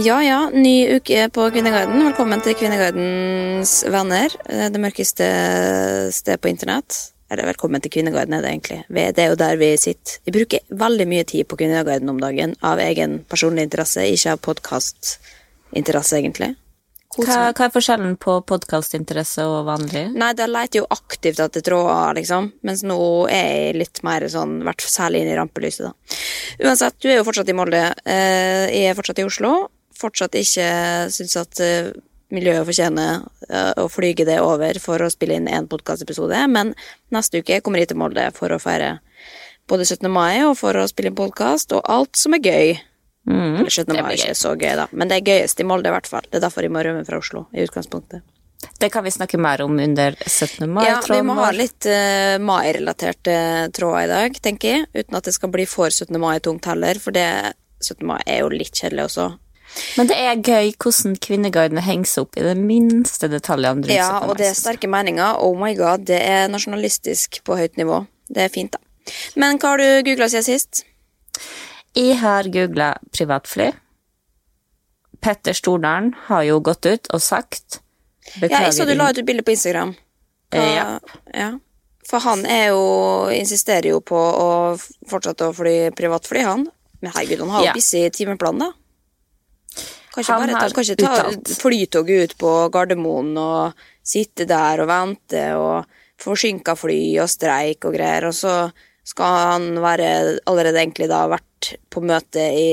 Ja ja, ny uke på Kvinneguiden. Velkommen til Kvinneguidens venner. eh, Det mørkeste sted på internett. Eller velkommen til Kvinneguiden, er det egentlig. Det er jo der vi sitter. Vi bruker veldig mye tid på Kvinneguiden om dagen av egen personlig interesse, ikke av podkastinteresse, egentlig. Hva, hva er forskjellen på podkastinteresse og vanlig? Nei, da leter jo aktivt etter tråder, liksom. Mens nå er jeg litt mer sånn, vært særlig inn i rampelyset, da. Uansett, du er jo fortsatt i Molde. Eh, Jeg er fortsatt i Oslo. Fortsatt ikke syns at eh, miljøet fortjener eh, å flyge det over for å spille inn en podkastepisode, men neste uke kommer jeg til Molde for å feire både 17. mai og for å spille inn podkast og alt som er gøy. Mm, 17. mai er ikke så gøy, da, men det er gøyest i Molde, i hvert fall. Det er derfor jeg må rømme fra Oslo, i utgangspunktet. Det kan vi snakke mer om under 17. mai. Ja, vi må ha litt uh, mai-relaterte tråder i dag, tenker jeg. Uten at det skal bli for 17. mai-tungt heller, for det 17. mai er jo litt kjedelig også. Men det er gøy hvordan Kvinneguiden henger seg opp i de minste detaljene. rundt Ja, og det er sterke meninger. Oh my god, det er nasjonalistisk på høyt nivå. Det er fint, da. Men hva har du googla siden sist? Jeg har googla privatfly. Petter Stordalen har jo gått ut og sagt Ja, jeg så du la ut et bilde på Instagram. Hva, ja. ja. For han er jo Insisterer jo på å fortsette å fly privatfly, han. Men herregud, han har jo Ja. pissig timeplan, da. Kan ikke, Han bare ta, kanskje ta flytoget ut på Gardermoen og sitte der og vente og forsinka fly og streik og greier, og så skal han være allerede egentlig da vært på møte i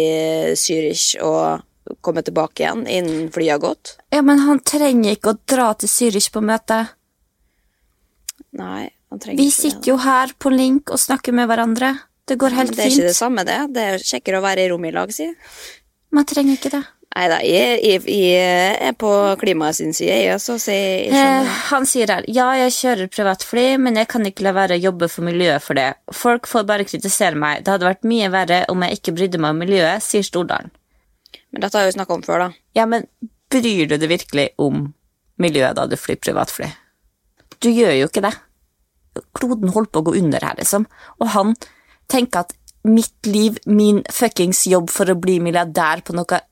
Zürich og komme tilbake igjen innen flyet har gått? Ja, men han trenger ikke å dra til Zürich på møte. Nei, han trenger Vi ikke det, sitter jo her på link og snakker med hverandre. Det går helt fint. det er ikke det samme, det. Det er kjekkere å være i rom i lag, si. Man trenger ikke det. Nei da, jeg, jeg, jeg er på klimaet sin side, jeg også, så jeg, Eh, han sier her ja, jeg kjører privatfly, men jeg kan ikke la være å jobbe for miljøet for det. Folk får bare kritisere meg. Det hadde vært mye verre om jeg ikke brydde meg om miljøet, sier Stordalen. Men dette har jo snakka om før, da. Ja, men bryr du deg virkelig om miljøet da du flyr privatfly? Du gjør jo ikke det. Kloden holder på å gå under her, liksom. Og han tenker at mitt liv, min fuckings jobb for å bli milliardær på noe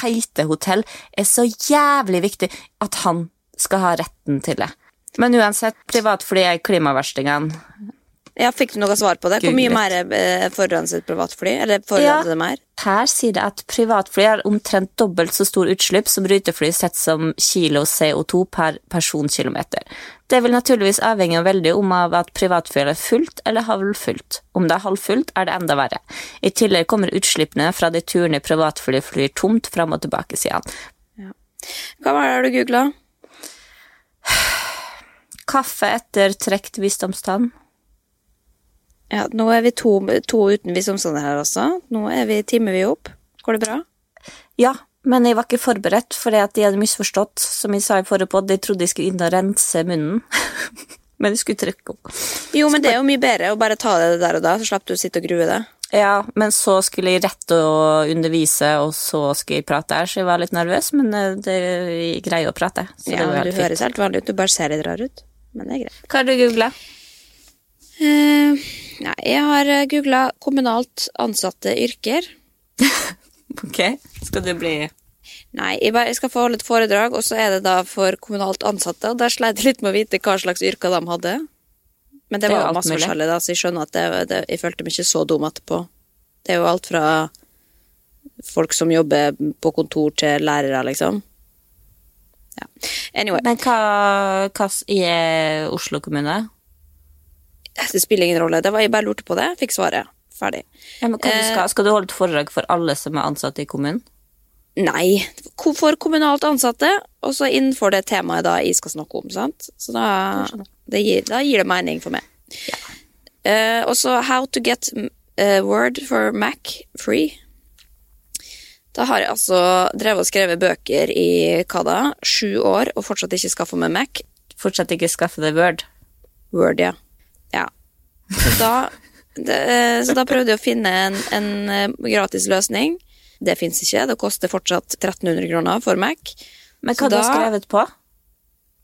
teite hotell, er så jævlig viktig at han skal ha retten til det. Men uansett, privatfly er klimaverstingene. Ja, Fikk du noe svar på det? Hvor mye mer eh, forurenset privatfly? Eller forurenset det mer? Her sier det at privatfly har omtrent dobbelt så stor utslipp som rutefly sett som kilo CO2 per personkilometer. Det vil naturligvis avhenge veldig om av at privatflyet er fullt eller halvfullt. Om det er halvfullt, er det enda verre. I tillegg kommer utslippene fra de turene privatfly flyr tomt fram og tilbake, sier han. Hva var det du googla? Kaffe etter trekt visdomstann. Ja, nå er vi to, to uten visdomstanner her også. Nå er vi, timer vi opp. Går det bra? Ja, men jeg var ikke forberedt, fordi de hadde misforstått, som jeg sa i forrige podd. De trodde jeg skulle inn og rense munnen. men jeg skulle trykke opp. Jo, men det er jo mye bedre å bare ta det der og da, så slapp du å sitte og grue det. Ja, men så skulle jeg rette og undervise, og så skulle jeg prate her, så jeg var litt nervøs, men eh, det greier å prate. Så Ja, men Du fint. høres helt vanlig ut, du bare ser litt rar ut. Men det er greit. Hva har du googla? Eh, nei, jeg har googla kommunalt ansatte yrker. Ok, skal du bli Nei, jeg, bare, jeg skal få holde et foredrag, og så er det da for kommunalt ansatte, og der sleit jeg litt med å vite hva slags yrker de hadde. Men det, Det var jo jo masse forskjellig, da, så jeg skjønner at det, det, jeg følte meg ikke så dum etterpå. Det er jo alt fra folk som jobber på kontor til lærere, liksom. Ja. Anyway, Men hva, hva i eh, Oslo kommune? Det spiller ingen rolle. Det var, jeg bare lurte på det, fikk svaret. Ferdig. Ja, men hva du Eh, skal, skal du holde et foredrag for alle som er ansatte i kommunen? Nei, for kommunalt ansatte, og så innenfor det temaet da jeg skal snakke om, sant? Så da, det gir, da gir det mening for meg. Eh, og så How to get eh, Word for Mac free. Da har jeg altså drevet og skrevet bøker i hva da, sju år, og fortsatt ikke skaffa meg Mac. Fortsatt ikke skaffe deg Word? Word, ja. ja. Så, da, det, så da prøvde jeg å finne en, en eh, gratis løsning. Det fins ikke. Det koster fortsatt 1300 kroner for Mac. Men Så hva du har du skrevet på?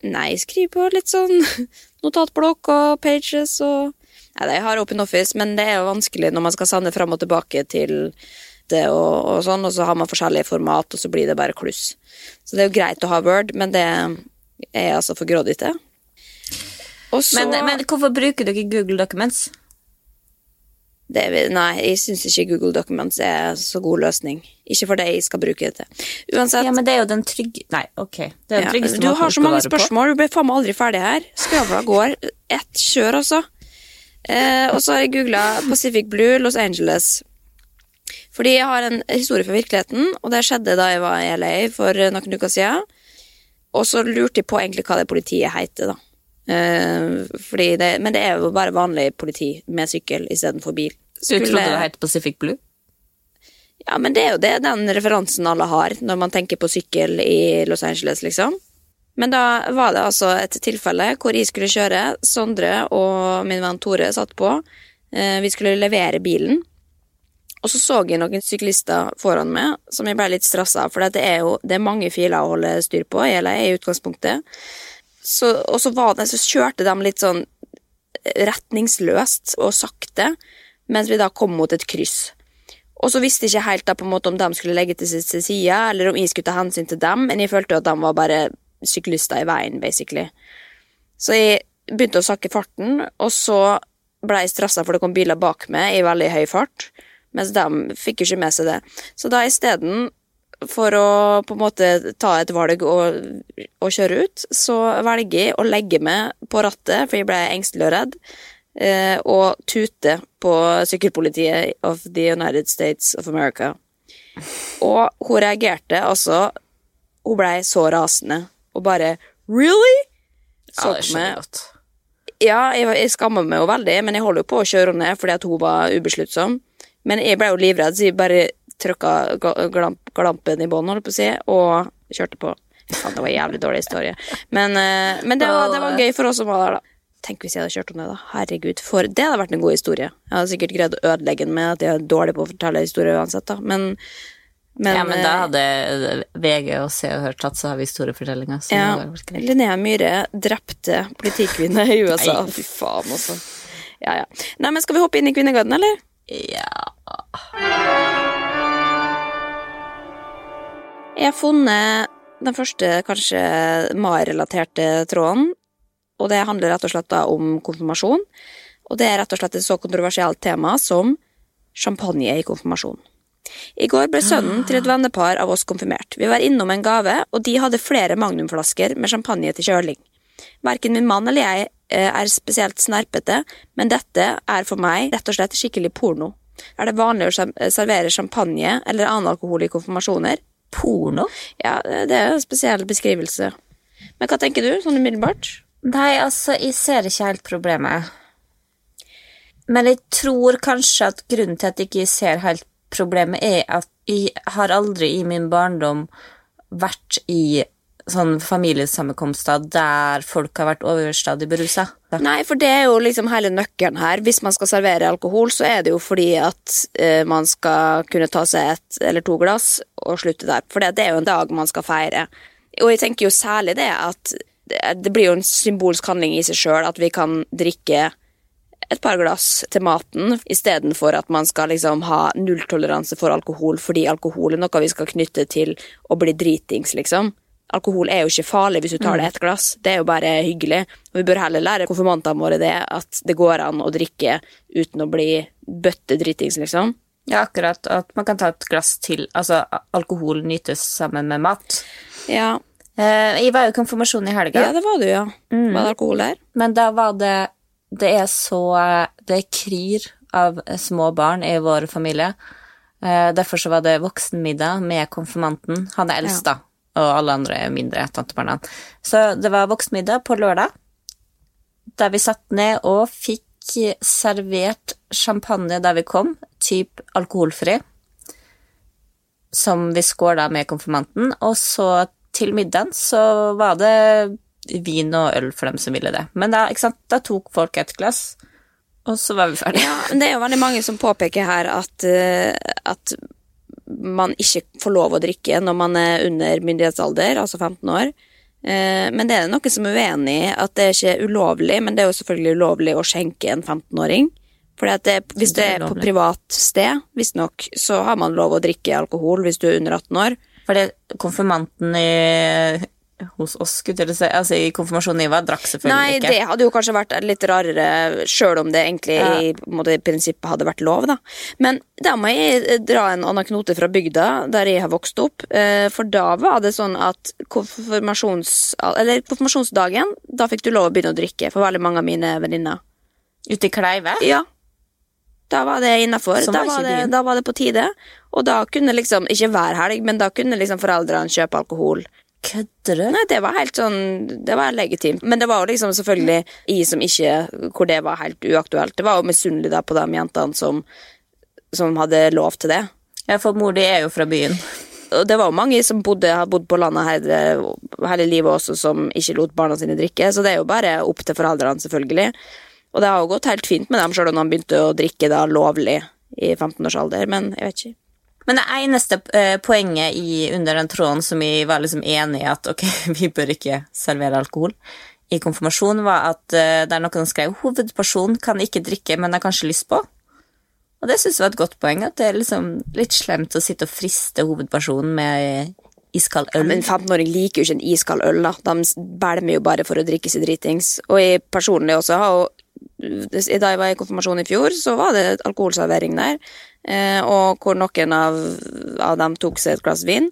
Nei, skriv på litt sånn notatblokk og pages og Nei, jeg har Open Office, men det er jo vanskelig når man skal sende fram og tilbake til det og, og sånn, og så har man forskjellige format, og så blir det bare kluss. Så det er jo greit å ha Word, men det er jeg altså for grådig til. Og så Men, men hvorfor bruker ikke Google Documents? det, Nei, jeg syns ikke Google Documents er så god løsning. Ikke for det jeg skal bruke det til. Uansett Ja, men det er jo den trygge... Nei, ok. Det er den Ja, du har så mange på. spørsmål, du blir faen meg aldri ferdig her. Skravla går. Ett kjør, altså. Eh, og så har jeg googla Pacific Blue Los Angeles. Fordi jeg har en historie fra virkeligheten, og det skjedde da jeg var i LA for noen uker siden. Og så lurte jeg på egentlig hva det politiet heter, da. Eh, det, men det er jo bare vanlig politi med sykkel istedenfor bil. Du trodde det het Pacific Blue? Ja, men det er jo det, den referansen alle har når man tenker på sykkel i Los Angeles, liksom. Men da var det altså et tilfelle hvor jeg skulle kjøre. Sondre og min venn Tore satt på. Eh, Vi skulle levere bilen. Og så så jeg noen syklister foran meg som jeg ble litt stressa av, for det er jo det er mange filer å holde styr på, eller i utgangspunktet. Så, og så, det, så kjørte de litt sånn retningsløst og sakte, mens vi da kom mot et kryss. Og så visste jeg ikke helt da på en måte om de skulle legge til sin side, eller om jeg skulle ta hensyn til dem, men jeg følte jo at de var bare syklister i veien, basically. Så jeg begynte å sakke farten, og så ble jeg stressa for det kom biler bak meg i veldig høy fart, mens de fikk jo ikke med seg det. Så da isteden for å på en måte ta et valg og, og kjøre ut, så velger jeg å legge meg på rattet, for jeg ble engstelig og redd, eh, og tute på sykkelpolitiet of the United States of America. Og hun reagerte altså Hun blei så rasende og bare Really? Så Ja, det skjønner godt. Ja, jeg, jeg skammer meg jo veldig, men jeg holder jo på å kjøre henne ned fordi at hun var ubesluttsom. Men jeg ble jo livredd, så jeg bare trykka glamp, glampen i bånn, holdt på å si, og kjørte på. Faen, det var en jævlig dårlig historie. Men, eh, men det, var, det var gøy for oss som var der, da. Tenk hvis jeg hadde kjørt om det, da. Herregud, for det hadde vært en god historie. Jeg hadde sikkert greid å ødelegge den med at jeg er dårlig på å fortelle historier uansett, da. Men, men, ja, men da eh, hadde VG og Se og Hør tatt seg av historiefortellinga. Ja. Linnea Myhre drepte politikvinne i USA. Nei. Fy faen, altså. Ja, ja. Nei, men skal vi hoppe inn i Kvinneguiden, eller? Ja. Jeg har funnet den første kanskje MAR-relaterte tråden, og det handler rett og slett da om konfirmasjon. og det er rett og slett et så kontroversielt tema som champagne i konfirmasjon. I går ble sønnen til et vennepar av oss konfirmert. Vi var innom en gave, og de hadde flere magnumflasker med champagne til kjøling. Verken min mann eller jeg eh, er spesielt snerpete, men dette er for meg rett og slett skikkelig porno. Er det vanlig å servere champagne eller annen alkohol i konfirmasjoner? Porno? Ja, det er en spesiell beskrivelse. Men hva tenker du, sånn umiddelbart? Nei, altså, jeg ser ikke helt problemet. Men jeg tror kanskje at grunnen til at jeg ikke ser helt problemet, er at jeg har aldri i min barndom vært i sånn familiesammenkomster der folk har vært overstadig berusa. Nei, for det er jo liksom hele nøkkelen her. Hvis man skal servere alkohol, så er det jo fordi at eh, man skal kunne ta seg et eller to glass og slutte der. For det, det er jo en dag man skal feire. Og jeg tenker jo særlig det at det, det blir jo en symbolsk handling i seg sjøl at vi kan drikke et par glass til maten, istedenfor at man skal liksom ha nulltoleranse for alkohol fordi alkohol er noe vi skal knytte til å bli dritings, liksom. Alkohol er jo ikke farlig hvis du tar det et glass, det er jo bare hyggelig. Og vi bør heller lære konfirmantene våre det, at det går an å drikke uten å bli bøttedritings, liksom. Ja, akkurat. At man kan ta et glass til. Altså, alkohol nytes sammen med mat. Ja, Eh, jeg var jo i konfirmasjon i helga. ja det var du, ja. Var det alkohol der? Men da var det Det er så Det kryr av små barn i vår familie. Eh, Derfor så var det voksenmiddag med konfirmanten. Han er eldst, da, og alle andre er mindre, tantebarna. Så det var voksenmiddag på lørdag, der vi satt ned og fikk servert champagne der vi kom, typ alkoholfri, som vi skåla med konfirmanten, og så til middagen så var det vin og øl for dem som ville det. Men da, da tok folk et glass, og så var vi ferdige. Ja, det er jo veldig mange som påpeker her at, eh, at man ikke får lov å drikke når man er under myndighetsalder, altså 15 år. Eh, Men det er noen som er uenig i at det er ikke ulovlig, men det er jo selvfølgelig ulovlig å skjenke en 15-åring. For hvis det er er på privat sted, visstnok, så har man lov å drikke alkohol hvis du er under 18 år. For det, konfirmanten i, hos oss, skulle jeg si, altså i konfirmasjonen jeg drakk selvfølgelig Nei, ikke. det hadde jo kanskje vært litt rarere, sjøl om det egentlig Ja. i, måte, i prinsippet hadde vært lov, da. Men da må jeg dra en anekdote fra bygda, der jeg har vokst opp. eh, For da var det sånn at konfirmasjons... Eller konfirmasjonsdagen, da fikk du lov å begynne å drikke for veldig mange av mine venninner. Ute i Kleive? Ja. Da var det innafor. Da, da var det på tide. Og da kunne liksom, ikke hver helg, men da kunne liksom foreldrene kjøpe alkohol. Kødder du? Nei, det var helt sånn Det var legitimt. Men det var jo liksom selvfølgelig i som ikke Hvor det var helt uaktuelt. Det var jo misunnelig da på de jentene som, som hadde lov til det. Ja, for mor di er jo fra byen. Og det var jo mange som bodde, har bodd på landet hele, hele livet også, som ikke lot barna sine drikke. Så det er jo bare opp til foreldrene, selvfølgelig. Og det har jo gått helt fint med dem, sjøl om de begynte å drikke da lovlig i 15-årsalder. men jeg vet ikke. Men det eneste eh, poenget i, under den tråden som vi var liksom enige i at ok, vi bør ikke servere alkohol i konfirmasjon, var at eh, det er noen som skrev hovedperson kan ikke drikke, men har kanskje lyst på. Og det synes jeg var et godt poeng, at det er liksom litt slemt å sitte og friste hovedpersonen med iskald øl. Men 15-åring liker jo ikke en iskald øl, da. De bælmer jo bare for å drikke seg dritings. Og jeg personlig også har jo Da jeg var i konfirmasjon i fjor, så var det alkoholservering der. Eh, og hvor noen av, av dem tok seg et glass vin.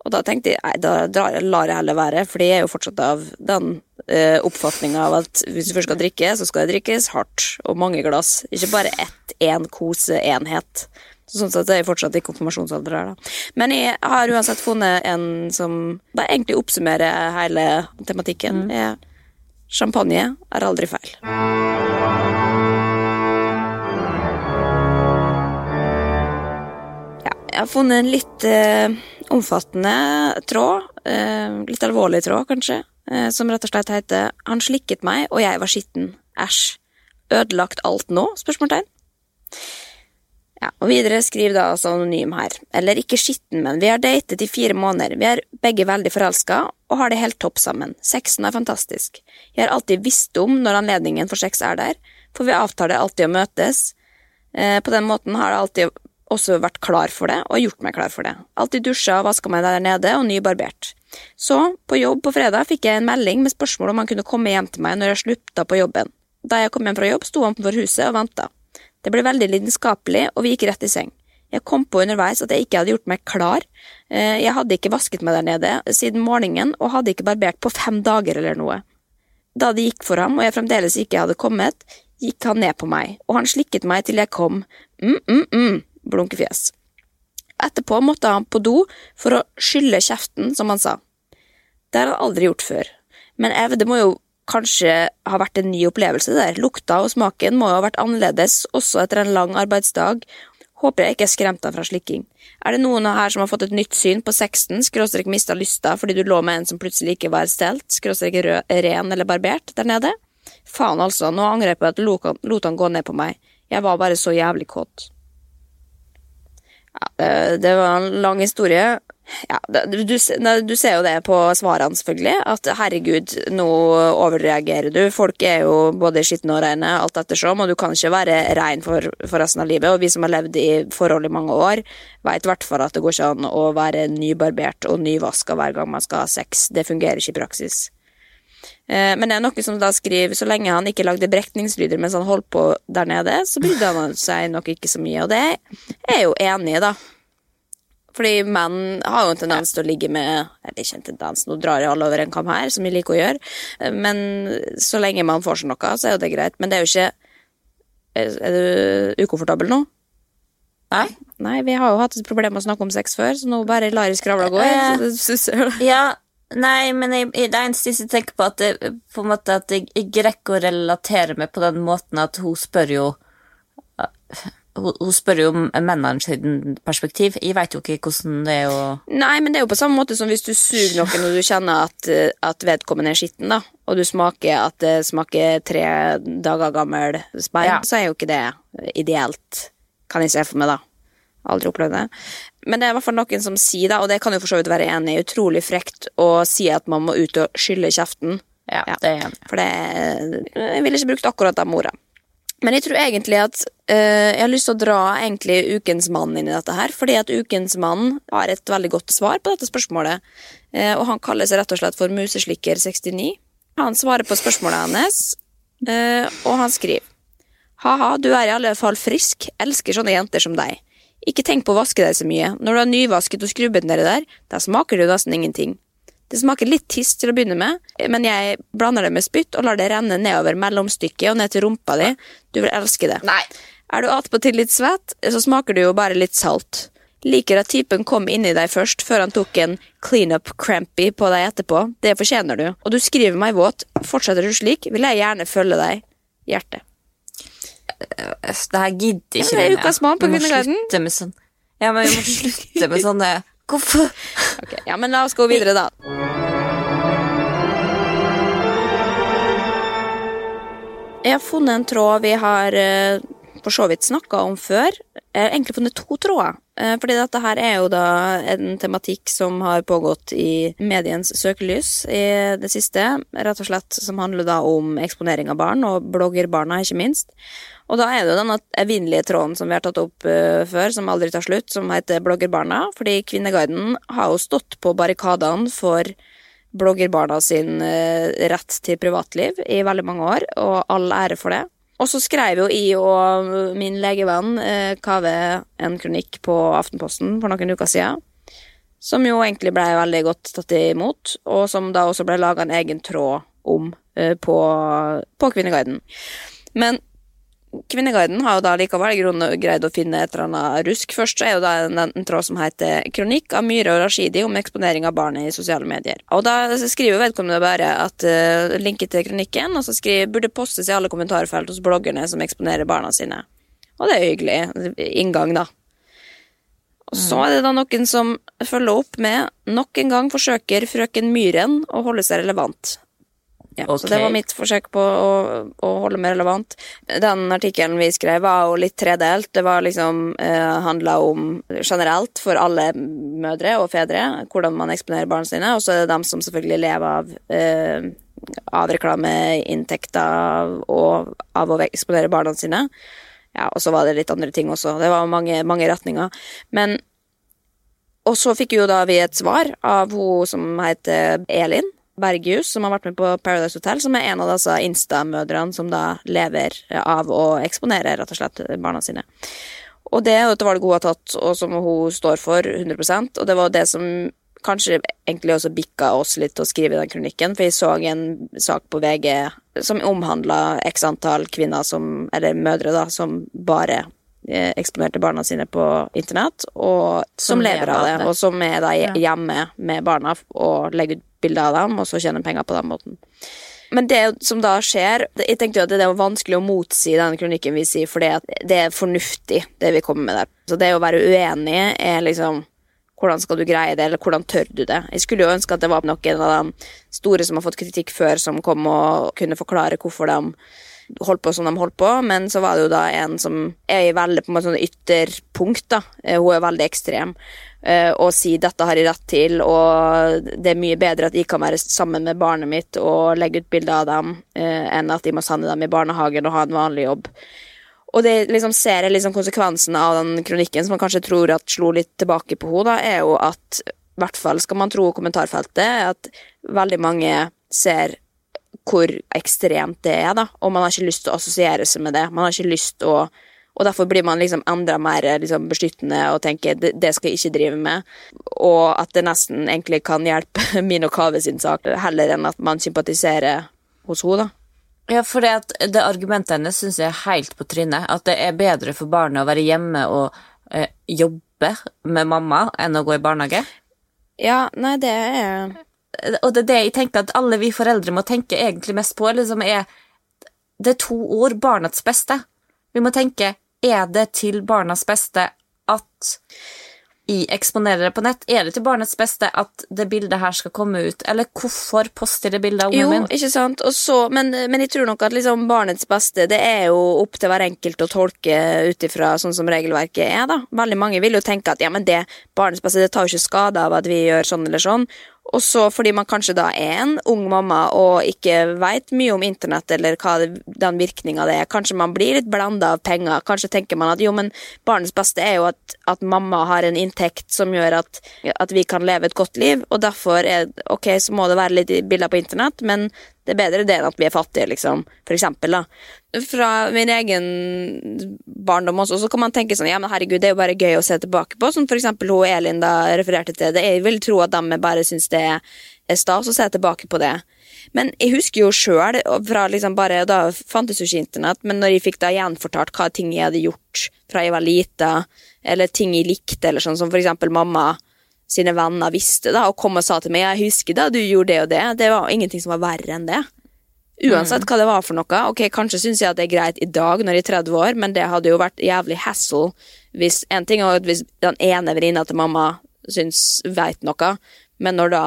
Og da tenkte jeg nei, da drar, lar jeg heller være, for jeg er jo fortsatt av den eh, oppfatninga av at hvis du først skal drikke, så skal det drikkes hardt og mange glass. Ikke bare ett én koseenhet. Så Sånn sett er jeg fortsatt i konfirmasjonsalder her, da. Men jeg har uansett funnet en som da egentlig oppsummerer hele tematikken. Er champagne er aldri feil. Jeg har funnet en litt eh, omfattende tråd. Eh, litt alvorlig tråd, kanskje. Eh, som rett og slett heter 'Han slikket meg, og jeg var skitten'. Æsj. Ødelagt alt nå? spørsmålstegn. Ja, og videre skriver da altså anonym her. Eller ikke skitten, men vi har datet i fire måneder. Vi er begge veldig forelska og har det helt topp sammen. Sexen er fantastisk. Jeg har alltid visst om når anledningen for sex er der, for vi avtaler alltid å møtes. Eh, på den måten har det alltid også vært klar for det, og gjort meg klar for det. Alltid dusja og vaska meg der nede, og nybarbert. Så, på jobb på fredag fikk jeg en melding med spørsmål om han kunne komme hjem til meg når jeg slutta på jobben. Da jeg kom hjem fra jobb, sto han på huset og venta. Det ble veldig lidenskapelig, og vi gikk rett i seng. Jeg kom på underveis at jeg ikke hadde gjort meg klar. Eh, Jeg hadde ikke vasket meg der nede siden morgenen, og hadde ikke barbert på fem dager eller noe. Da det gikk for ham, og jeg fremdeles ikke hadde kommet, gikk han ned på meg, og han slikket meg til jeg kom. Mm, mm, mm, blunkefjes. Etterpå måtte han på do for å skylle kjeften, som han sa. Det har han aldri gjort før. Men Ev, det må jo kanskje ha vært en ny opplevelse der. Lukta og smaken må jo ha vært annerledes også etter en lang arbeidsdag. Håper jeg ikke er skremt av fra slikking. Er det noen her som har fått et nytt syn på sexen, skråstrek mista lysta fordi du lå med en som plutselig ikke var stelt, skråstrek ren eller barbert der nede? Faen altså, nå angrer jeg på at jeg lot han gå ned på meg. Jeg var bare så jævlig kåt. Ja, det, det var en lang historie. Ja, du, du, du ser jo det på svarene, selvfølgelig, at herregud, nå overreagerer du. Folk er jo både skitne og reine, alt ettersom, og du kan ikke være rein for, for resten av livet. Og vi som har levd i forhold i mange år, vet i hvert fall at det går ikke an å være nybarbert og nyvaska hver gang man skal ha sex. Det fungerer ikke i praksis. Eh, Men det er noen som da skriver så lenge han ikke lagde brekningslyder mens han holdt på der nede, så brydde han seg nok ikke så mye, og det er jeg jo enig i, da. Fordi menn har jo en tendens til å ligge med Eller ikke en tendens, nå drar jeg alle over en kam her, som vi liker å gjøre, Eh, men så lenge man får seg noe, så er jo det greit. Men det er jo ikke Er du ukomfortabel nå? Nei? Nei, vi har jo hatt et problem med å snakke om sex før, så nå bare lar jeg skravla gå. Eh. så det susser. Ja, nei, men jeg, jeg, det eneste jeg tenker på, at det, på en måte at jeg, jeg greier å relatere meg på den måten at hun spør jo hun, hun spør jo om mennene sin perspektiv. Jeg veit jo ikke hvordan det er å Nei, men det er jo på samme måte som hvis du suger noen og du kjenner at, eh, at vedkommende er skitten, da, og du smaker at det smaker tre dager gammel sperm, Ja. så er jo ikke det ideelt, kan jeg se for meg, da. Aldri opplevd det. Men det er i hvert fall noen som sier, da, og det kan jo for så vidt være enig i, utrolig frekt å si at man må ut og skylle kjeften. Ja, det er enig. For det Jeg ville ikke brukt akkurat de ordene. Men jeg tror egentlig at øh, jeg har lyst til å dra egentlig ukens mann inn i dette her, fordi at ukens mann har et veldig godt svar på dette spørsmålet, eh, og han kaller seg rett og slett for Museslikker69. Han svarer på spørsmålet hennes, øh, og han skriver Ha-ha, du er i alle fall frisk, elsker sånne jenter som deg. Ikke tenk på å vaske deg så mye, når du har nyvasket og skrubbet nedi der, da smaker det jo nesten ingenting. Det smaker litt tiss til å begynne med, men jeg blander det med spytt og lar det renne nedover mellomstykket og ned til rumpa di. Du vil elske det. Nei. Er du attpåtil litt svett, så smaker det jo bare litt salt. Liker at typen kom inni deg først, før han tok en clean-up crampy på deg etterpå. Det fortjener du. Og du skriver meg våt. Fortsetter du slik, vil jeg gjerne følge deg. Hjerte. Det her gidder ikke Ja, det er ukas mann på Kvinneguiden. sånn Ja, men vi må slutte med sånn Hvorfor? Okay, ja, men la oss gå videre, da. Jeg har funnet en tråd vi har eh, for så vidt snakka om før. Jeg har egentlig funnet to tråder. Eh, fordi dette her er jo da en tematikk som har pågått i mediens søkelys i det siste. Rett og slett som handler da om eksponering av barn, og bloggerbarna, ikke minst. Og da er det jo denne evinnelige tråden som vi har tatt opp eh, før, som aldri tar slutt, som heter Bloggerbarna. Fordi Kvinneguiden har jo stått på barrikadene for bloggerbarna sin eh, rett til privatliv i veldig mange år, og all ære for det. Og så skrev jo jeg og min legevenn eh, Kave en kronikk på Aftenposten for noen uker siden. Som jo egentlig ble veldig godt tatt imot, og som da også ble laga en egen tråd om eh, på, på Kvinneguiden. Men Kvinneguiden har jo da likevel greid å finne et eller annet rusk. Først så er jo da en, en tråd som heter 'Kronikk av Myhre og Rashidi om eksponering av barnet i sosiale medier'. Og da skriver vedkommende bare at uh, linket til kronikken, og så skriver 'burde postes i alle kommentarfelt hos bloggerne som eksponerer barna sine'. Og det er hyggelig. Inngang, da. Og så er det da noen som følger opp med 'nok en gang forsøker frøken Myhren å holde seg relevant'. Ja, Så det var mitt forsøk på å, å holde meg relevant. Den artikkelen vi skrev, var jo litt tredelt. Det var liksom eh, handla om generelt for alle mødre og fedre hvordan man eksponerer barna sine, og så er det dem som selvfølgelig lever av eh, av reklameinntekter og av å eksponere barna sine. Ja, og så var det litt andre ting også. Det var mange, mange retninger. Men Og så fikk jo da vi et svar av hun som heter Elin Bergius, som har vært med på Paradise Hotel, som er en av disse Insta-mødrene som da lever av å eksponere rett og slett barna sine. Og det er et valg hun har tatt, og som hun står for 100% og det var det som kanskje egentlig også bikka oss litt til å skrive den kronikken, for jeg så en sak på VG som omhandla x antall kvinner som, eller mødre, da, som bare eksponerte barna sine på internett, og som, Som lever av det, det. og som er da hjemme med barna og legger ut bilder av dem, og så tjener penger på den måten. Men det som da skjer Jeg tenkte jo at det er vanskelig å motsi den kronikken vi sier, fordi at det er fornuftig, det vi kommer med der. Så det å være uenig er liksom Hvordan skal du greie det, eller hvordan tør du det? Jeg skulle jo ønske at det var noen av de store som har fått kritikk før, som kom og kunne forklare hvorfor de holdt på som de holdt på, men så var det jo da en som er i veldig på en måte sånn ytterpunkt, da. Eh, Hun er veldig ekstrem. eh, Og sier 'dette har jeg rett til', og det er mye bedre at jeg kan være sammen med barnet mitt og legge ut bilder av dem, eh, enn at jeg må sende dem i barnehagen og ha en vanlig jobb. Og det liksom ser jeg liksom konsekvensen av den kronikken, som man kanskje tror at slo litt tilbake på henne, er jo at i hvert fall skal man tro kommentarfeltet, at veldig mange ser hvor ekstremt det er, da, og man har ikke lyst til å assosiere seg med det. Man har ikke lyst til å og derfor blir man liksom enda mer liksom, beskyttende og tenker det, det skal jeg ikke drive med. Og at det nesten egentlig kan hjelpe min og Kave sin sak, heller enn at man sympatiserer hos henne. da. Ja, for det, at det argumentet hennes syns jeg er helt på trynet. At det er bedre for barnet å være hjemme og eh, jobbe med mamma enn å gå i barnehage. Ja, nei, det er Og det er det jeg tenker at alle vi foreldre må tenke egentlig mest på, liksom er Det er to ord barnets beste. Vi må tenke er det til barnas beste at jeg eksponerer det på nett? Er det til barnets beste at det bildet her skal komme ut? Eller hvorfor poster det bildet av ungen Jo, min? ikke sant? Og så, men, men jeg tror nok at liksom barnets beste Det er jo opp til hver enkelt å tolke ut ifra sånn som regelverket er. da. Veldig mange vil jo tenke at ja, men det barnets beste det tar jo ikke skade av at vi gjør sånn eller sånn. Og så fordi man kanskje da er en ung mamma og ikke veit mye om internett eller hva den virkninga det er, kanskje man blir litt blanda av penger. Kanskje tenker man at jo, men barnets beste er jo at, at mamma har en inntekt som gjør at, at vi kan leve et godt liv, og derfor er ok, så må det være litt bilder på internett, men det er bedre det enn at vi er fattige, liksom, for eksempel, da. Fra min egen barndom også, så kan man tenke sånn, ja, men herregud, det er jo bare gøy å se tilbake på, som for eksempel hun Elin da refererte til det. Jeg vil tro at de bare syns det er stas å se tilbake på det. Men jeg husker jo sjøl, fra liksom bare Da fantes jo ikke internett, men når jeg fikk da gjenfortalt hva ting jeg hadde gjort fra jeg var lita, eller ting jeg likte, eller sånn som for eksempel mamma sine venner visste, da, og kom og sa til meg 'jeg husker da du gjorde det og det', det var ingenting som var verre enn det. Uansett hva det var for noe. Ok, Kanskje syns jeg at det er greit i dag, når jeg er 30 år, men det hadde jo vært jævlig hassle hvis En ting er at hvis den ene venninna til mamma syns veit noe, men når da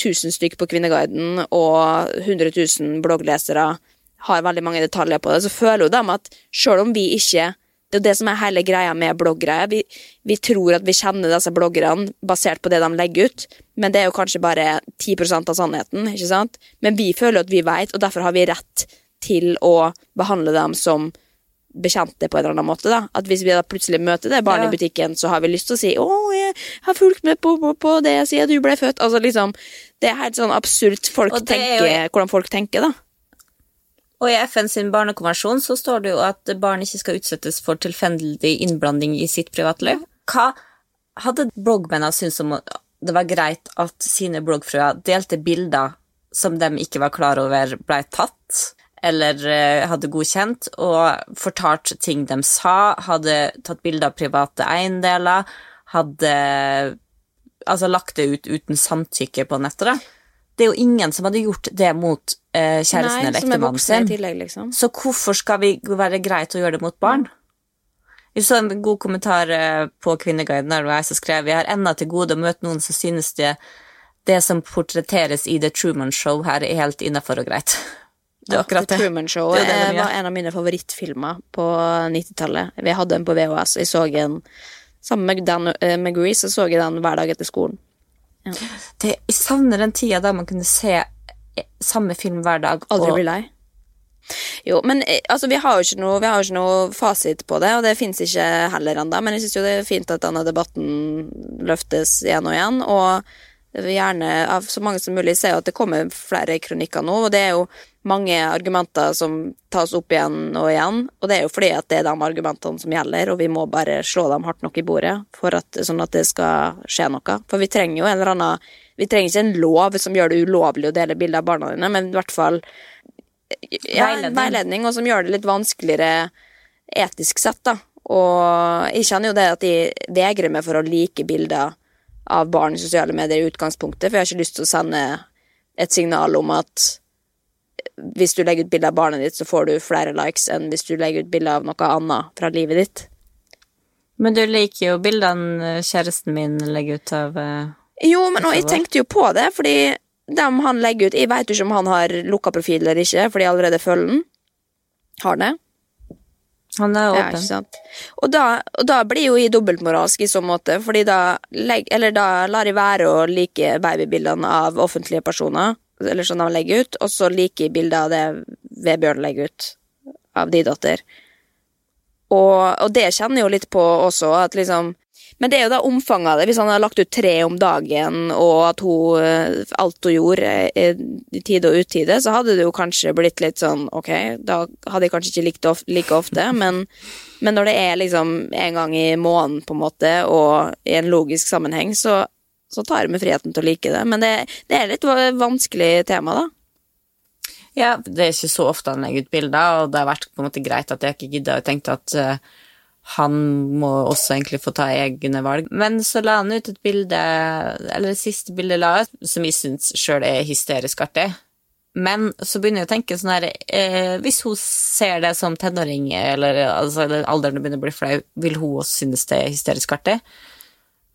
1000 stykk på Kvinneguiden og 100 000 blogglesere har veldig mange detaljer på det, så føler hun dem at sjøl om vi ikke Det er jo det som er hele greia med bloggere. Vi, vi tror at vi kjenner disse bloggerne basert på det de legger ut, men det er jo kanskje bare 10% av sannheten, ikke sant? Men vi føler at vi vet, og derfor har vi rett til å behandle dem som bekjente på en eller annen måte. da. At Hvis vi da plutselig møter det barnet Ja. i butikken, så har vi lyst til å si 'Å, jeg har fulgt med på, på, på det siden du ble født'. Altså liksom, Det er helt sånn absurd folk er tenker, jo- hvordan folk tenker, da. Og i FN sin barnekonvensjon så står det jo at barn ikke skal utsettes for tilfeldig innblanding i sitt privatliv. Hva hadde bloggmennene syntes om det var greit at sine bloggfrøer delte bilder som de ikke var klar over ble tatt, eller eh, hadde godkjent, og fortalt ting de sa, hadde tatt bilder av private eiendeler, hadde altså lagt det ut uten samtykke på nettet, da. Det er jo ingen som hadde gjort det mot eh, kjæresten eller Nei, som er ektemannen sin. tillegg, liksom. Så hvorfor skal vi være greit å gjøre det mot barn? Jeg så en god kommentar eh, på Kvinneguiden der som skrev Jeg har ennå til gode å møte noen som synes det, det som portretteres i The Truman Show her, er helt innafor og greit. Det er akkurat The. Truman Show Det det de eh, var en av mine favorittfilmer på 90-tallet. Vi hadde den på VHS. Jeg så den sammen med Dan eh, Grease, så så jeg den hver dag etter skolen. Det. Jeg savner den tida da man kunne se eh, samme film hver dag. Aldri og- bli lei. Jo, men eh, altså, vi har jo ikke noe, vi har jo ikke noe fasit på det, og det fins ikke heller ennå. Men jeg syns jo det er fint at denne debatten løftes igjen og igjen. Og gjerne av så mange som mulig, ser jo at det kommer flere kronikker nå, og det er jo mange argumenter som tas opp igjen og igjen, og det er jo fordi at det er de argumentene som gjelder, og vi må bare slå dem hardt nok i bordet for at, sånn at det skal skje noe. For vi trenger jo en eller annen Vi trenger ikke en lov som gjør det ulovlig å dele bilder av barna dine, men i hvert fall ja, Veiledning. veiledning, og som gjør det litt vanskeligere etisk sett, da. Og jeg kjenner jo det at jeg vegrer meg for å like bilder av barn i sosiale medier i utgangspunktet, for jeg har ikke lyst til å sende et signal om at hvis du legger ut bilde av barnet ditt, så får du flere likes enn hvis du legger ut bilde av noe annet fra livet ditt. Men du liker jo bildene kjæresten min legger ut av eh, Jo, men jeg tenkte jo på det, fordi dem han legger ut Jeg vet jo ikke om han har lukka profil eller ikke, fordi jeg allerede følger den. Har det? Han er Ja, ikke sant? Og da, og da blir jo jeg dobbeltmoralsk i så måte, fordi da, legg, eller da lar jeg være å like babybildene av offentlige personer, eller sånn de legger ut, og så liker jeg bilder av det Vebjørn legger ut av de datter. Og, og det kjenner jeg jo litt på også, at liksom Men det er jo da omfanget av det. Hvis han hadde lagt ut tre om dagen, og at hun eh, alt hun gjorde eh, i tide og utide, så hadde det jo kanskje blitt litt sånn ok, da hadde jeg kanskje ikke likt det like ofte, men, men når det er liksom en gang i måneden, på en måte, og i en logisk sammenheng, så, så tar jeg meg friheten til å like det. Men det, det er litt vanskelig tema, da. Ja, det er ikke så ofte han legger ut bilder, og det har vært på en måte greit at jeg ikke gidda og tenkte at eh, han må også egentlig få ta egne valg. Men så la han ut et bilde, eller det siste bildet la ut, som jeg syns sjøl er hysterisk artig. Men så begynner jeg å tenke sånn her eh, Hvis hun ser det som tenåring, eller altså, alderen begynner å bli flau, vil hun også synes det er hysterisk artig?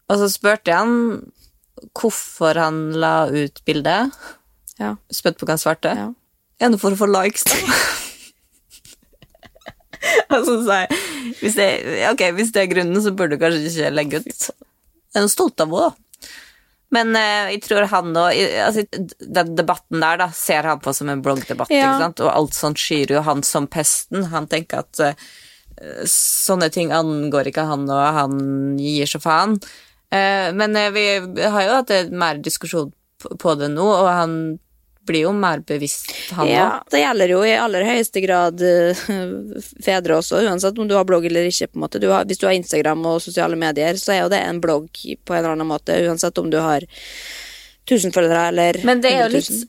Og så spurte jeg han hvorfor han la ut bildet. Ja. Spent på hva han svarte. Ja. Det for å få likes, da? Og så sa jeg hvis det, Ok, hvis det er grunnen, så burde du kanskje ikke legge ut. Jeg er stolt av henne, da. Men eh, jeg tror han og altså, Den debatten der da ser han på som en bloggdebatt, Ja. ikke sant? og alt sånt skyr jo han som pesten. Han tenker at eh, sånne ting angår ikke han, og han gir så faen. Eh, men eh, vi har jo hatt mer diskusjon på på det nå, og han blir jo mer bevisst, han òg. Ja, det gjelder jo i aller høyeste grad eh, fedre også, uansett om du har blogg eller ikke. på en måte. Du har, hvis du har Instagram og sosiale medier, så er jo det en blogg på en eller annen måte, uansett om du har 1000 følgere eller Men det er jo 100 litt 000.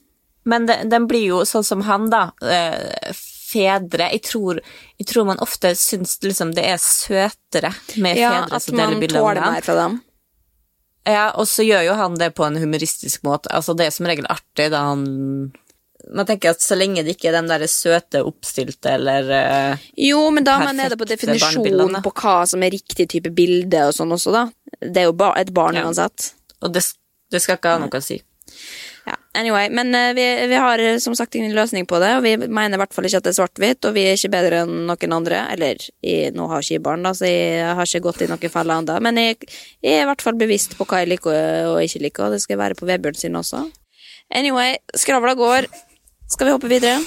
Men det, den blir jo sånn som han, da. eh, Fedre Jeg tror, jeg tror man ofte syns liksom det er søtere med Ja, fedre som deler bilder av tåler mer fra dem. Ja, og så gjør jo han det på en humoristisk måte. Altså, det er som regel artig da han Man tenker at så lenge det ikke er den derre søte, oppstilte eller uh, Jo, men da er man nede på definisjonen på hva som er riktig type bilde og sånn også, da. Det er jo ba et barn Ja. uansett. Og det, det skal ikke ha noe å si. Anyway, Men eh, vi, vi har eh, som sagt ingen løsning på det, og vi mener i hvert fall ikke at det er svart-hvitt, og vi er ikke bedre enn noen andre. Eller jeg, nå har ikke barn, da, så jeg har ikke gått i noen feller ennå, men jeg, jeg er i hvert fall bevisst på hva jeg liker og ikke liker, og det skal jeg være på Vebjørn sin også. Anyway, skravla går. Skal vi hoppe videre?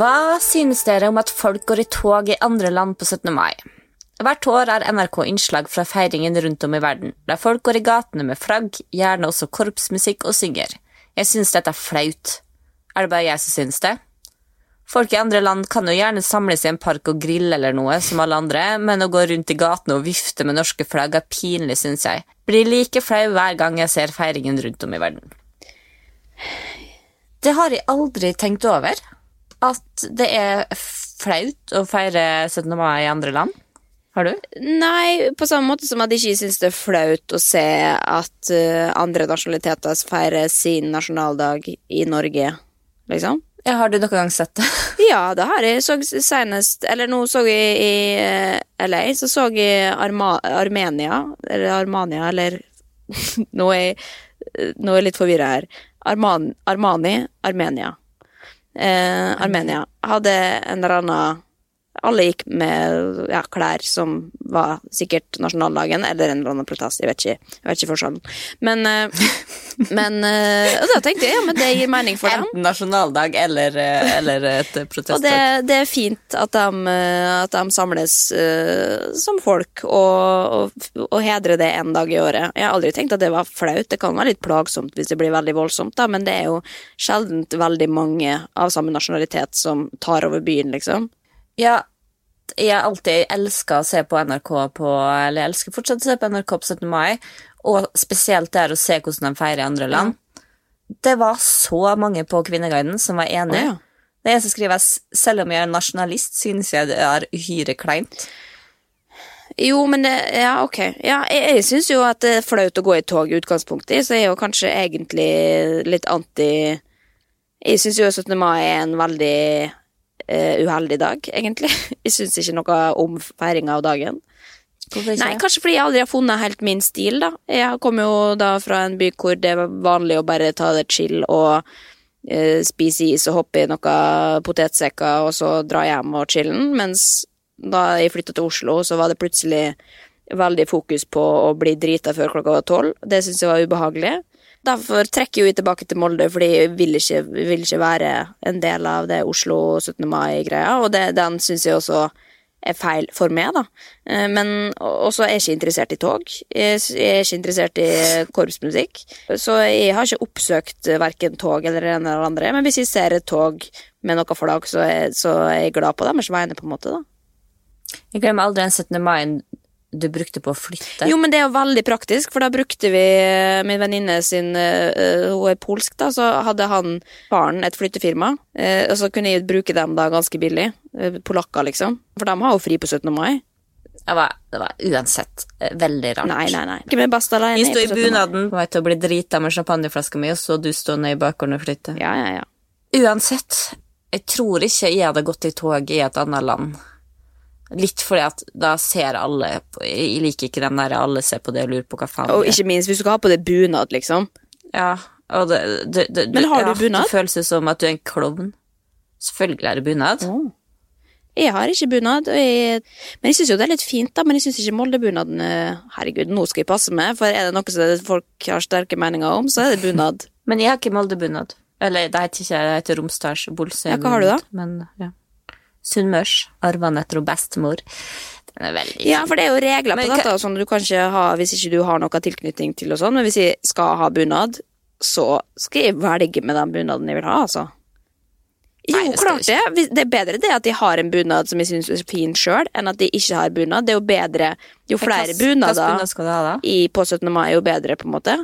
Hva synes dere om at folk går i tog i andre land på 17. mai? Hvert år har NRK innslag fra feiringen rundt om i verden, der folk går i gatene med flagg, gjerne også korpsmusikk og synger. Jeg synes dette er flaut. Er det bare jeg som synes det? Folk i andre land kan jo gjerne samles i en park og grille eller noe, som alle andre, men å gå rundt i gatene og vifte med norske flagg er pinlig, synes jeg. Blir like flau hver gang jeg ser feiringen rundt om i verden. Det har jeg aldri tenkt over, at det er flaut å feire 17. mai i andre land. Har du? Nei, på samme måte som at jeg ikke syns det er flaut å se at uh, andre nasjonaliteter feirer sin nasjonaldag i Norge, liksom. Ja, har du noen gang sett det? Ja, det har jeg. Så senest Eller nå så jeg i eh, LA, så så jeg Arma Armenia, eller Armania, eller Nå er jeg, nå er jeg litt forvirra her. Arman Armani, Armenia. Eh, Armenia hadde en eller annen Alle gikk med ja, klær som var sikkert nasjonaldagen, eller en eller annen protest. Jeg vet ikke, jeg vet ikke forskjellen. Men, eh, Men eh, og da tenkte jeg ja, men det gir mening for dem. Enten nasjonaldag eller, eh, eller et Og det, det er fint at de, at de samles uh, som folk og, og, og hedrer det en dag i året. Jeg har aldri tenkt at det var flaut. Det kan være litt plagsomt hvis det blir veldig voldsomt, da, men det er jo sjelden veldig mange av samme nasjonalitet som tar over byen, liksom. Ja, jeg alltid elska å se på NRK på Eller jeg elsker fortsatt å se på NRK på 17. mai, og spesielt der å se hvordan de feirer i andre land. Det var så mange på Kvinneguiden som var enige. Oh, ja. Det eneste skriver selv om jeg er nasjonalist, synes jeg det er uhyre kleint. Jo, men det, ja, ok. Ja, jeg, jeg syns jo at det er flaut å gå i tog i utgangspunktet, så jeg er jo kanskje egentlig litt anti Jeg syns jo 17. mai er en veldig eh, uheldig dag, egentlig. Jeg syns ikke noe om feiringa av dagen. Nei, kanskje fordi jeg aldri har funnet helt min stil, da. Jeg kommer jo da fra en by hvor det var vanlig å bare ta det chill og uh, spise is og hoppe i noen potetsekker og så dra hjem og chillen, mens da jeg flytta til Oslo, så var det plutselig veldig fokus på å bli drita før klokka var tolv. Det syntes jeg var ubehagelig. Derfor trekker jo tilbake til Molde, fordi jeg vil ikke, vil ikke være en del av det Oslo 17. mai-greia, og det, den syns jeg også er feil for meg, da. Eh, Men også er jeg ikke interessert i tog. Jeg er ikke interessert i korpsmusikk. Så jeg har ikke oppsøkt verken tog eller en eller andre. Men hvis jeg ser et tog med noe flagg, så så er jeg glad på deres vegne, på en måte, da. Jeg glemmer aldri den 17. mai du brukte på å flytte. Jo, men det er jo veldig praktisk, for da brukte vi eh, min venninne sin eh, eh, Hun er polsk, da, så hadde han faren et flyttefirma, eh, og så kunne jeg bruke dem da ganske billig. Polakker, liksom. For de har jo fri på 17. mai. Det var, det var uansett veldig rart. Nei, nei, nei. Ikke med best alene. Vi sto i på 17. mai. bunaden på vei til å bli drita med champagneflaska mi, og så du stå ned i bakgården og flytte. Ja, ja, ja. Uansett, jeg tror ikke jeg hadde gått i tog i et annet land. Litt fordi at da ser alle Jeg liker ikke den der alle ser på det og lurer på hva faen Og det er. ikke minst hvis du skal ha på deg bunad, liksom. Ja, og det, det, det, Men har du ja, bunad? Det føles som at du er en klovn. Selvfølgelig er det bunad. Jeg har ikke bunad, og jeg, men jeg syns jo det er litt fint, da. Men jeg syns ikke Molde-bunaden eh, Herregud, nå skal jeg passe meg, for er det noe som folk har sterke meninger om, så er det bunad. Men jeg har ikke Molde-bunad. Eller det heter ikke det heter Romsdals Bolsøy. Ja, hva har du da? Men, ja. Sunnmørs. Arva den etter bestemor. Den er veldig Ja, for det er jo regler på dette, sånn du kan ikke ha hvis ikke du har noe tilknytning til og sånn, men hvis jeg skal ha bunad, så skal jeg velge med den bunaden jeg vil ha, altså. Jo, Nei, det klart det. Det er bedre det at de har en bunad som jeg syns er fin sjøl, enn at de ikke har bunad. Det er jo bedre Jo flere bunader bunad skal du ha, da? i, på 17. mai, jo bedre, på en måte.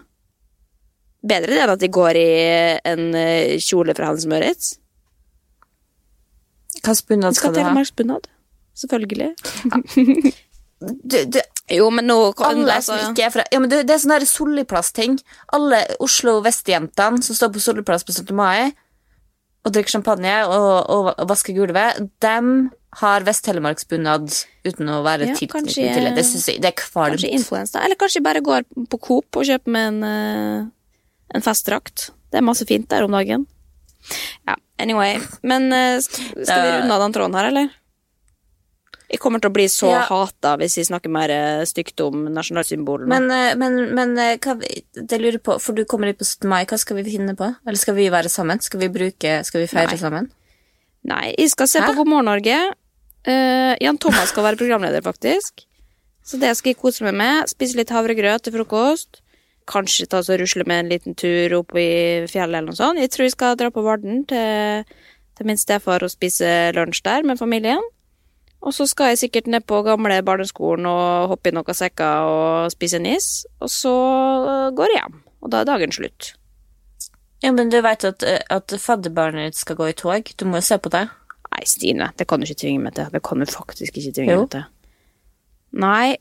Bedre det enn at de går i en eh, kjole fra Hans Møritz. Slags bunad skal skal du ha? telemarksbunad. Selvfølgelig. Du, du, Jo, men nå alle altså, som ikke er fra Ja, men det, det er sånne Solliplass-ting. Alle Oslo Vest-jentene som står på Solliplass på 17. mai og drikker champagne og, og, og vasker gulvet, dem har Vest-Telemarksbunad uten å være Ja, tilknyttet kanskje- til det. Det jeg det er kvalmt. Kanskje influensa. Eller kanskje bare går på Coop og kjøper med en, eh, en festdrakt. Det er masse fint der om dagen. Ja, anyway. Men uh, skal vi runde av den tråden her, eller? Jeg kommer til å bli så Ja. hata hvis jeg snakker mer eh, stygt om nasjonalsymbolene. Men, eh, men, men eh, hva, vi- det lurer på, for du kommer hit på 17. mai, hva skal vi finne på? Eller skal vi være sammen? Skal vi bruke, skal vi feire Nei. sammen? Nei, jeg skal se Hæ? på God morgen Norge. Uh, Jan Thomas skal være programleder, faktisk. Så det skal jeg kose meg med. Spise litt havregrøt til frokost. Kanskje ta og rusle med en liten tur opp i fjellet eller noe sånt. Jeg tror jeg skal dra på Varden til, til min stefar og spise lunsj der med familien. Og så skal jeg sikkert ned på gamle barneskolen og hoppe i noen sekker og spise en is. Og så går jeg hjem. Og da er dagen slutt. Ja, men du vet at, at fadderbarnet ditt skal gå i tog. Du må jo se på det. Nei, Stine, det kan du ikke tvinge meg til. Det kan du faktisk ikke tvinge Jo. meg til. Nei,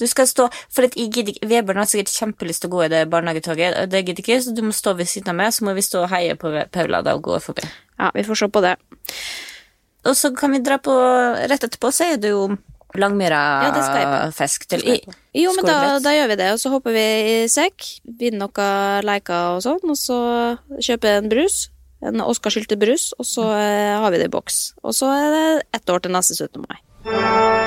Du skal stå, for at jeg gidder Vebjørn har sikkert kjempelyst til å gå i det barnehagetoget, det gidder ikke, så du må stå ved siden av meg, så må vi stå og heie på Paula da og gå forbi. ja, vi får se på det. Og så kan vi dra på, rett etterpå så er det jo Ja, Langmyra-fisk til i, Jo, men da, da gjør vi det, og så hopper vi i sekk, vinner noen leker og sånn, og så kjøper en brus, en Oscar-skyltet brus, og så eh, har vi det i boks. Og så er det ett år til neste 17. mai.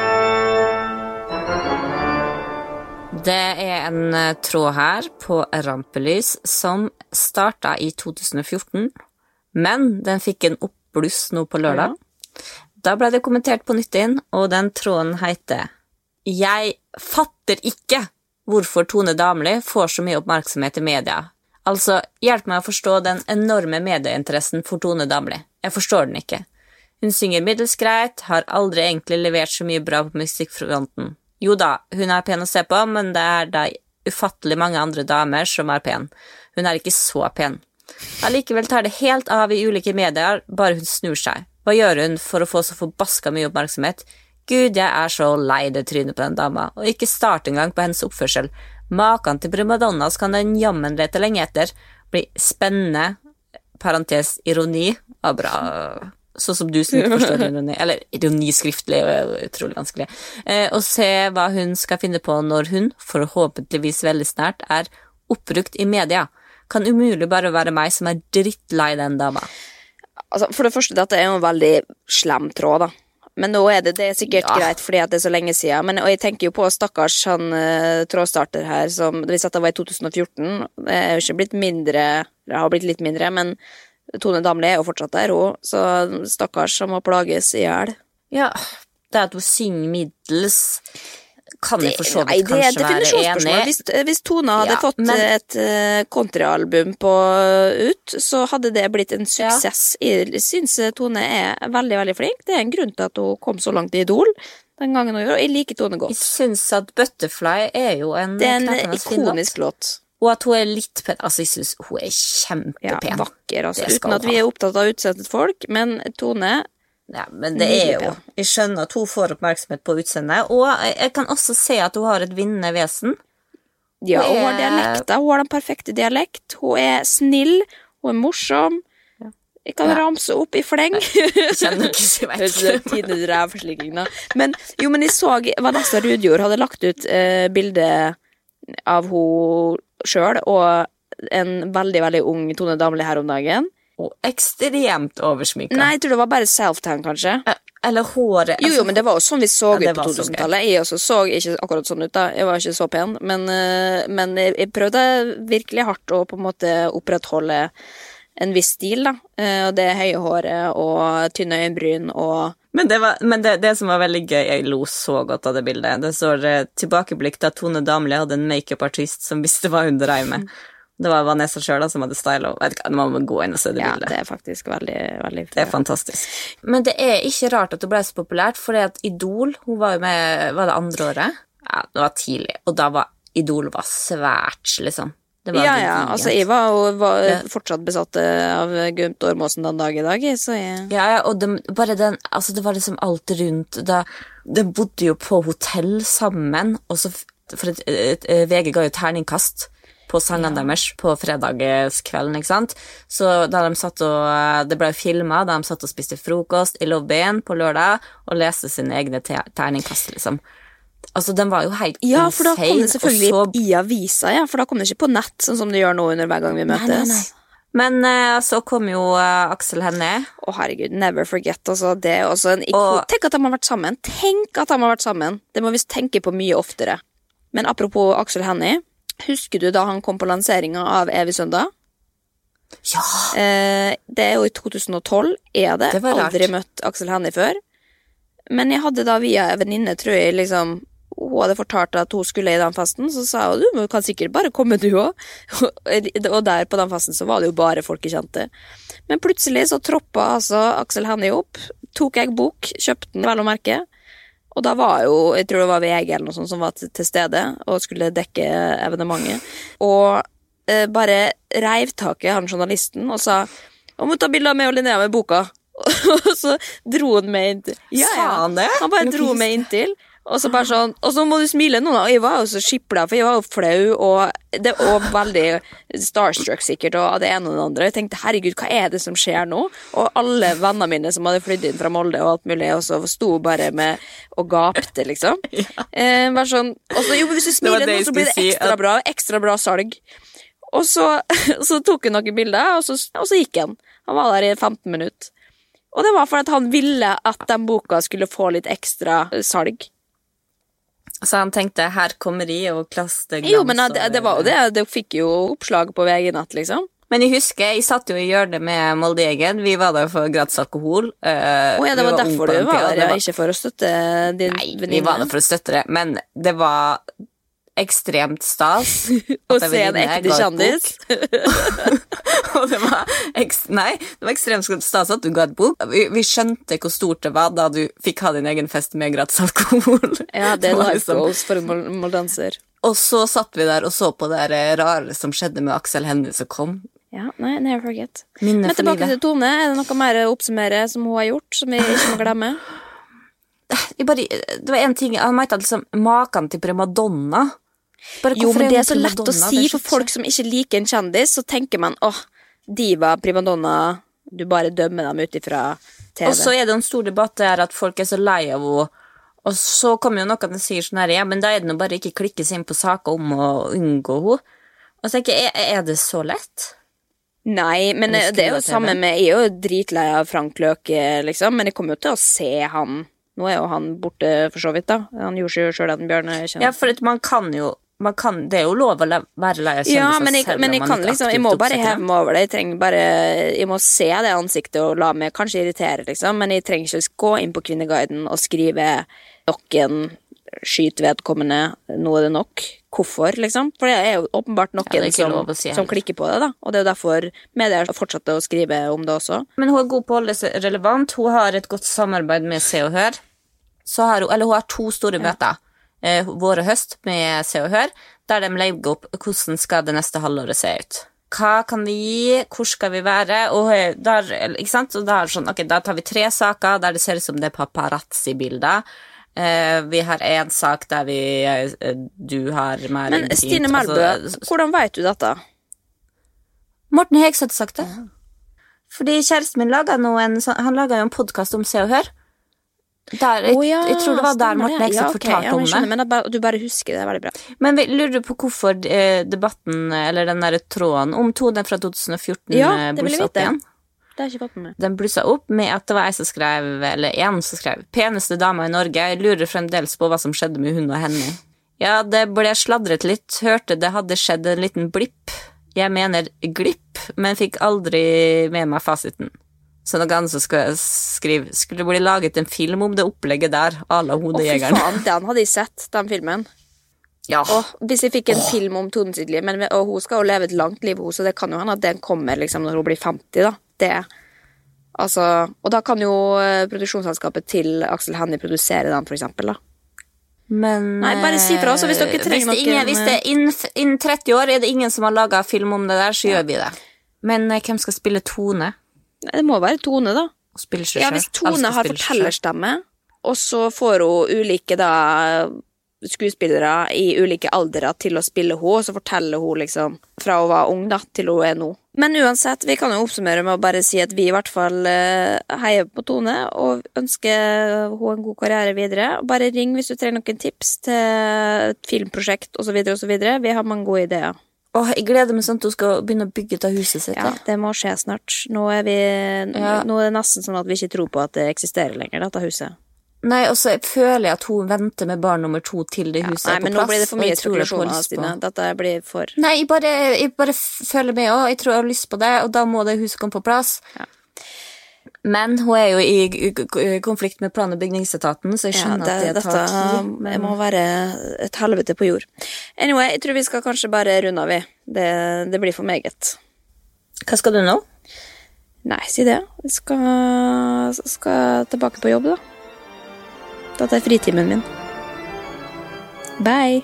Det er en eh, tråd her på Rampelys som starta i 2014, men den fikk en oppbluss nå på lørdag. Da ble det kommentert på nytt inn, og den tråden heter Jeg fatter ikke hvorfor Tone Damli får så mye oppmerksomhet i media. Altså, hjelp meg å forstå den enorme medieinteressen for Tone Damli. Jeg forstår den ikke. Hun synger middels greit, har aldri egentlig levert så mye bra på musikkfronten. Jo da, hun er pen å se på, men det er da ufattelig mange andre damer som er pen. Hun er ikke så pen. Allikevel tar det helt av i ulike medier, bare hun snur seg. Hva gjør hun for å få så forbaska mye oppmerksomhet? Gud, jeg er så lei det trynet på den dama, og ikke start engang på hennes oppførsel. Maken til primadonnas kan den jammen lete lenge etter. Blir spennende, parentes ironi, og bra. Sånn som du som ikke forstår ironi, eller ironi skriftlig, er utrolig vanskelig. Eh, og se hva hun skal finne på når hun, forhåpentligvis veldig snart, er oppbrukt i media. Kan umulig bare være meg som er drittlei den dama. Altså, for det første, dette er jo en veldig slem tråd, da. Men nå er det, det er sikkert Ja. greit fordi det er så lenge siden. Men, og jeg tenker jo på stakkars han uh, trådstarter her som Hvis dette var i 2014, det er jo ikke blitt mindre Det har blitt litt mindre, men Tone Damli er jo fortsatt der, hun. Så stakkars, han må plages i hjel. Ja, det er at hun synger middels, kan jeg for så vidt det kanskje være enig i. Hvis, hvis Tone hadde Ja, fått men- et uh, countryalbum på ut, så hadde det blitt en suksess. Jeg syns Tone er veldig, veldig flink. Det er en grunn til at hun kom så langt i Idol den gangen hun gjorde, og jeg liker Tone godt. Jeg syns at Butterfly er jo en Det er en ikonisk låt. Og at hun er litt pen. Altså, jeg syns hun er Ja, kjempepen. vakker, altså. Uten at vi er opptatt av utseendet folk, men Tone Ja, men det er jo Jeg skjønner at hun får oppmerksomhet på utseendet, og jeg, kan også se at hun har et vinnende vesen. Ja, Hun hun har er- dialekter. Hun har den perfekte dialekt. Hun er snill. Hun er morsom. Jeg kan Ja. ramse opp i fleng. Tidenes rævslikking, da. Men jo, men jeg så Vanessa Rudjord hadde lagt ut eh, bilde av hun sjøl og en veldig, veldig ung Tone Damli her om dagen. Og ekstremt oversminka. Nei, jeg tror det var bare self-tan, kanskje. Eh, Eller håret Jo, jo, men det var jo sånn vi så Ja, ut på 2000-tallet. Jeg også så ikke akkurat sånn ut, da. Jeg var ikke så pen. Men, eh, men jeg jeg prøvde virkelig hardt å på en måte opprettholde en viss stil, da. Eh, Og det høye håret og tynne øyenbryn og Men, det, var, men det, det som var veldig gøy, jeg lo så godt av det bildet. Det står eh, tilbakeblikk da Tone Damli hadde en makeupartist som visste hva hun dreiv med. Det var Vanessa sjøl som hadde styla henne. Man må gå inn og se det Ja, bildet. det er faktisk veldig, veldig Det er fantastisk. Men det er ikke rart at hun ble så populært, for at Idol hun var jo med Var det andre året? Ja, det var tidlig. Og da var Idol var svært, liksom. Ja, ja. Altså, jeg var, og var Ja. fortsatt besatt av Gumt Ormåsen den dag i dag, så jeg Ja, ja, og de, bare den Altså, det var liksom alt rundt da, De bodde jo på hotell sammen, og så For et, et, et, VG ga jo terningkast på sangene deres på fredagskvelden, ikke sant. Så da de satt og Det ble filma da de satt og spiste frokost i lobbyen på lørdag og leste sine egne te terningkast, liksom. Altså, den var jo helt Ja, for da kom det selvfølgelig så i avisa, ja. For da kom det ikke på nett, sånn som det gjør nå under hver gang vi møtes. nei, nei. nei. Men uh, så kom jo uh, Aksel Hennie. Å, herregud, never forget, altså. Det er også en. Og- Tenk at de har vært sammen! Tenk at de har vært sammen! Det må vi tenke på mye oftere. Men apropos Aksel Hennie. Husker du da han kom på lanseringa av Evig søndag? Ja! Eh, det er jo i 2012. Er det? Det var rart. Aldri møtt Aksel Hennie før. Men jeg hadde da via en venninne, tror jeg, liksom Hun hadde fortalt at hun skulle i den festen, så sa hun du kan sikkert bare komme, du òg. Og der på den festen så var det jo bare folk jeg kjente. Men plutselig så troppa altså Aksel Hennie opp, tok jeg bok, kjøpte den, vel å merke. Og da var jo, jeg tror det var VG eller noe sånt som var til, stede og skulle dekke evenementet. Og eh, bare reiv tak i han journalisten og sa om hun tar bilde av meg og Linnea med boka. og så dro han meg inntil. Han det? Han bare dro meg inntil. Og så bare sånn, og så må du smile nå, da. Og jeg var jo så skipla, for jeg var jo flau, og det var veldig starstruck sikkert, og det ene og det andre. Jeg tenkte herregud, hva er det som skjer nå? Og alle vennene mine som hadde flydd inn fra Molde og alt mulig, og så sto bare med og gapte, liksom. Eh, bare sånn, og så, jo, hvis du smiler nå, så blir det ekstra bra, ekstra bra salg. Og så, så tok han noen bilder, og så, og så gikk han. Han var der i 15 minutter. Og det var for at han ville at den boka skulle få litt ekstra salg. Så han tenkte her kommer de og klaster glans Jo, men det, det var jo det. Det fikk jo oppslag på VG Natt, liksom. Men jeg husker, jeg satt jo i hjørnet med Moldegen. Vi var der for gratis alkohol. Uh, oh, ja, det var, var derfor du var der, det ja. Ikke for å støtte din Nei, vi var der for å støtte det, men det var ekstremt stas. Å se en ekte kjendis. Og det var, nei, det var ekstremt stas at du ga et bok. Vi, vi skjønte hvor stort det var da du fikk ha din egen fest med gratis alkohol. Ja, det er life liksom- goals for en mol- moldanser. Og så satt vi der og så på det rare som skjedde med Aksel Hennie som kom. Ja, nei, never forget. Minne Men tilbake til Tone. Er det noe mer å oppsummere som hun har gjort, som vi ikke må glemme? Bare, det var en ting, Han mente at liksom maken til primadonna Jo, men det er så lett å si for folk som ikke liker en kjendis, så tenker man åh, diva, primadonna, du bare dømmer dem ut ifra TV. Og så er det en stor debatt der at folk er så lei av henne. Og så kommer jo noen som sier sånn her, ja, men da er det nå bare ikke klikkes inn på saker om å unngå henne. Og så tenker jeg, er, det så lett? Nei, men det er jo samme med Jeg er jo dritlei av Frank Løke, liksom, men jeg kommer jo til å se han. Nå er jo han borte, for så vidt, da. Han gjorde seg jo sjøl en bjørnetjeneste. Ja, for man kan jo kan, Det er jo lov å la, være lei av kjendiser Ja, men jeg, selv men om jeg man kan ikke liksom Jeg må bare heve meg over det. Jeg trenger bare Jeg må se det ansiktet og la meg kanskje irritere, liksom, men jeg trenger ikke gå inn på Kvinneguiden og skrive noen skyt vedkommende, nå er det nok. Hvorfor, liksom? For det er jo åpenbart noen Ja, som, si som klikker på det, da. Og det er jo derfor medier fortsetter å skrive om det også. Men hun er god på å holde seg relevant. Hun har et godt samarbeid med Se og Hør. Så har hun, eller hun har to store møter. Eh, vår og høst med Se og Hør, der de legger opp hvordan skal det neste halvåret se ut. Hva kan vi gi, hvor skal vi være? Og eh, der, ikke sant? Og da, er sånn, okay, da tar vi tre saker der det ser ut som det er paparazzi-bilder. Eh, vi har én sak der vi eh, Du har mer Men intimt, Stine Melbø, altså- hvordan veit du dette? Morten Hegseth sagt det. Fordi kjæresten min laga nå en Han laga jo en podkast om Se og Hør. Der, jeg, oh, ja, jeg tror det var der Morten det. Ja, okay. fortalte ja, men om det. Men du bare husker det, det er veldig bra. Men vi lurer på hvorfor eh, debatten, eller den der tråden om to, den fra 2014 Ja, eh, jeg blussa opp igjen. Det har jeg ikke fått med meg. Den blussa opp med at det var ei som skrev, eller en som skrev 'Peneste dama i Norge'. Jeg lurer fremdeles på hva som skjedde med hun og henne. Ja, det ble sladret litt. Hørte det hadde skjedd en liten blipp. Jeg mener glipp, men fikk aldri med meg fasiten. Så noe annet som skulle skrive Skulle det bli laget en film om det opplegget der, à la Å, fy faen, den hadde jeg sett, den filmen. Ja. Og hvis jeg fikk en film om Tone sitt liv, men, og hun skal jo leve et langt liv, hun, så det kan jo hende at den kommer liksom når hun blir 50, da. Det, altså, og da kan jo eh, produksjonsselskapet til Aksel Hennie produsere den, for eksempel, da. Men Nei, bare si fra, så hvis dere eh, trenger hvis det, ingen, noen, hvis det er innen, innen 30 år er det ingen som har laga film om det der, så gjør vi det. Men eh, hvem skal spille Tone? Det må være Tone, da. Ja, hvis Tone har fortellerstemme, og så får hun ulike da skuespillere i ulike aldre til å spille henne, og så forteller hun liksom fra hun var ung da, til hun er nå. Men uansett, vi kan jo oppsummere med å bare si at vi i hvert fall eh, heier på Tone og ønsker henne en god karriere videre. Bare ring hvis du trenger noen tips til et filmprosjekt osv. osv. Vi har mange gode ideer. Åh, jeg gleder meg sånn at hun skal begynne å bygge ut av huset sitt. Ja, det må skje snart. Nå er, vi, Ja. nå er det nesten sånn at vi ikke tror på at det eksisterer lenger, dette huset. Nei, og så føler jeg at hun venter med barn nummer to til det huset Nei, er på plass. men nå blir det for mye spekulasjoner, Stine. Dette blir for Nei, jeg bare, jeg bare føler med òg. Jeg tror jeg har lyst på det, og da må det huset komme på plass. Men hun er jo i konflikt med plan- og bygningsetaten, så jeg ja, skjønner det, at det tar Dette tid. det Men må være et helvete på jord. Anyway, jeg tror vi skal kanskje bare runde av, vi. Det, det blir for meget. hva skal du nå? Nei, si det. Jeg skal, skal tilbake på jobb, da. Dette er fritimen min. Bye.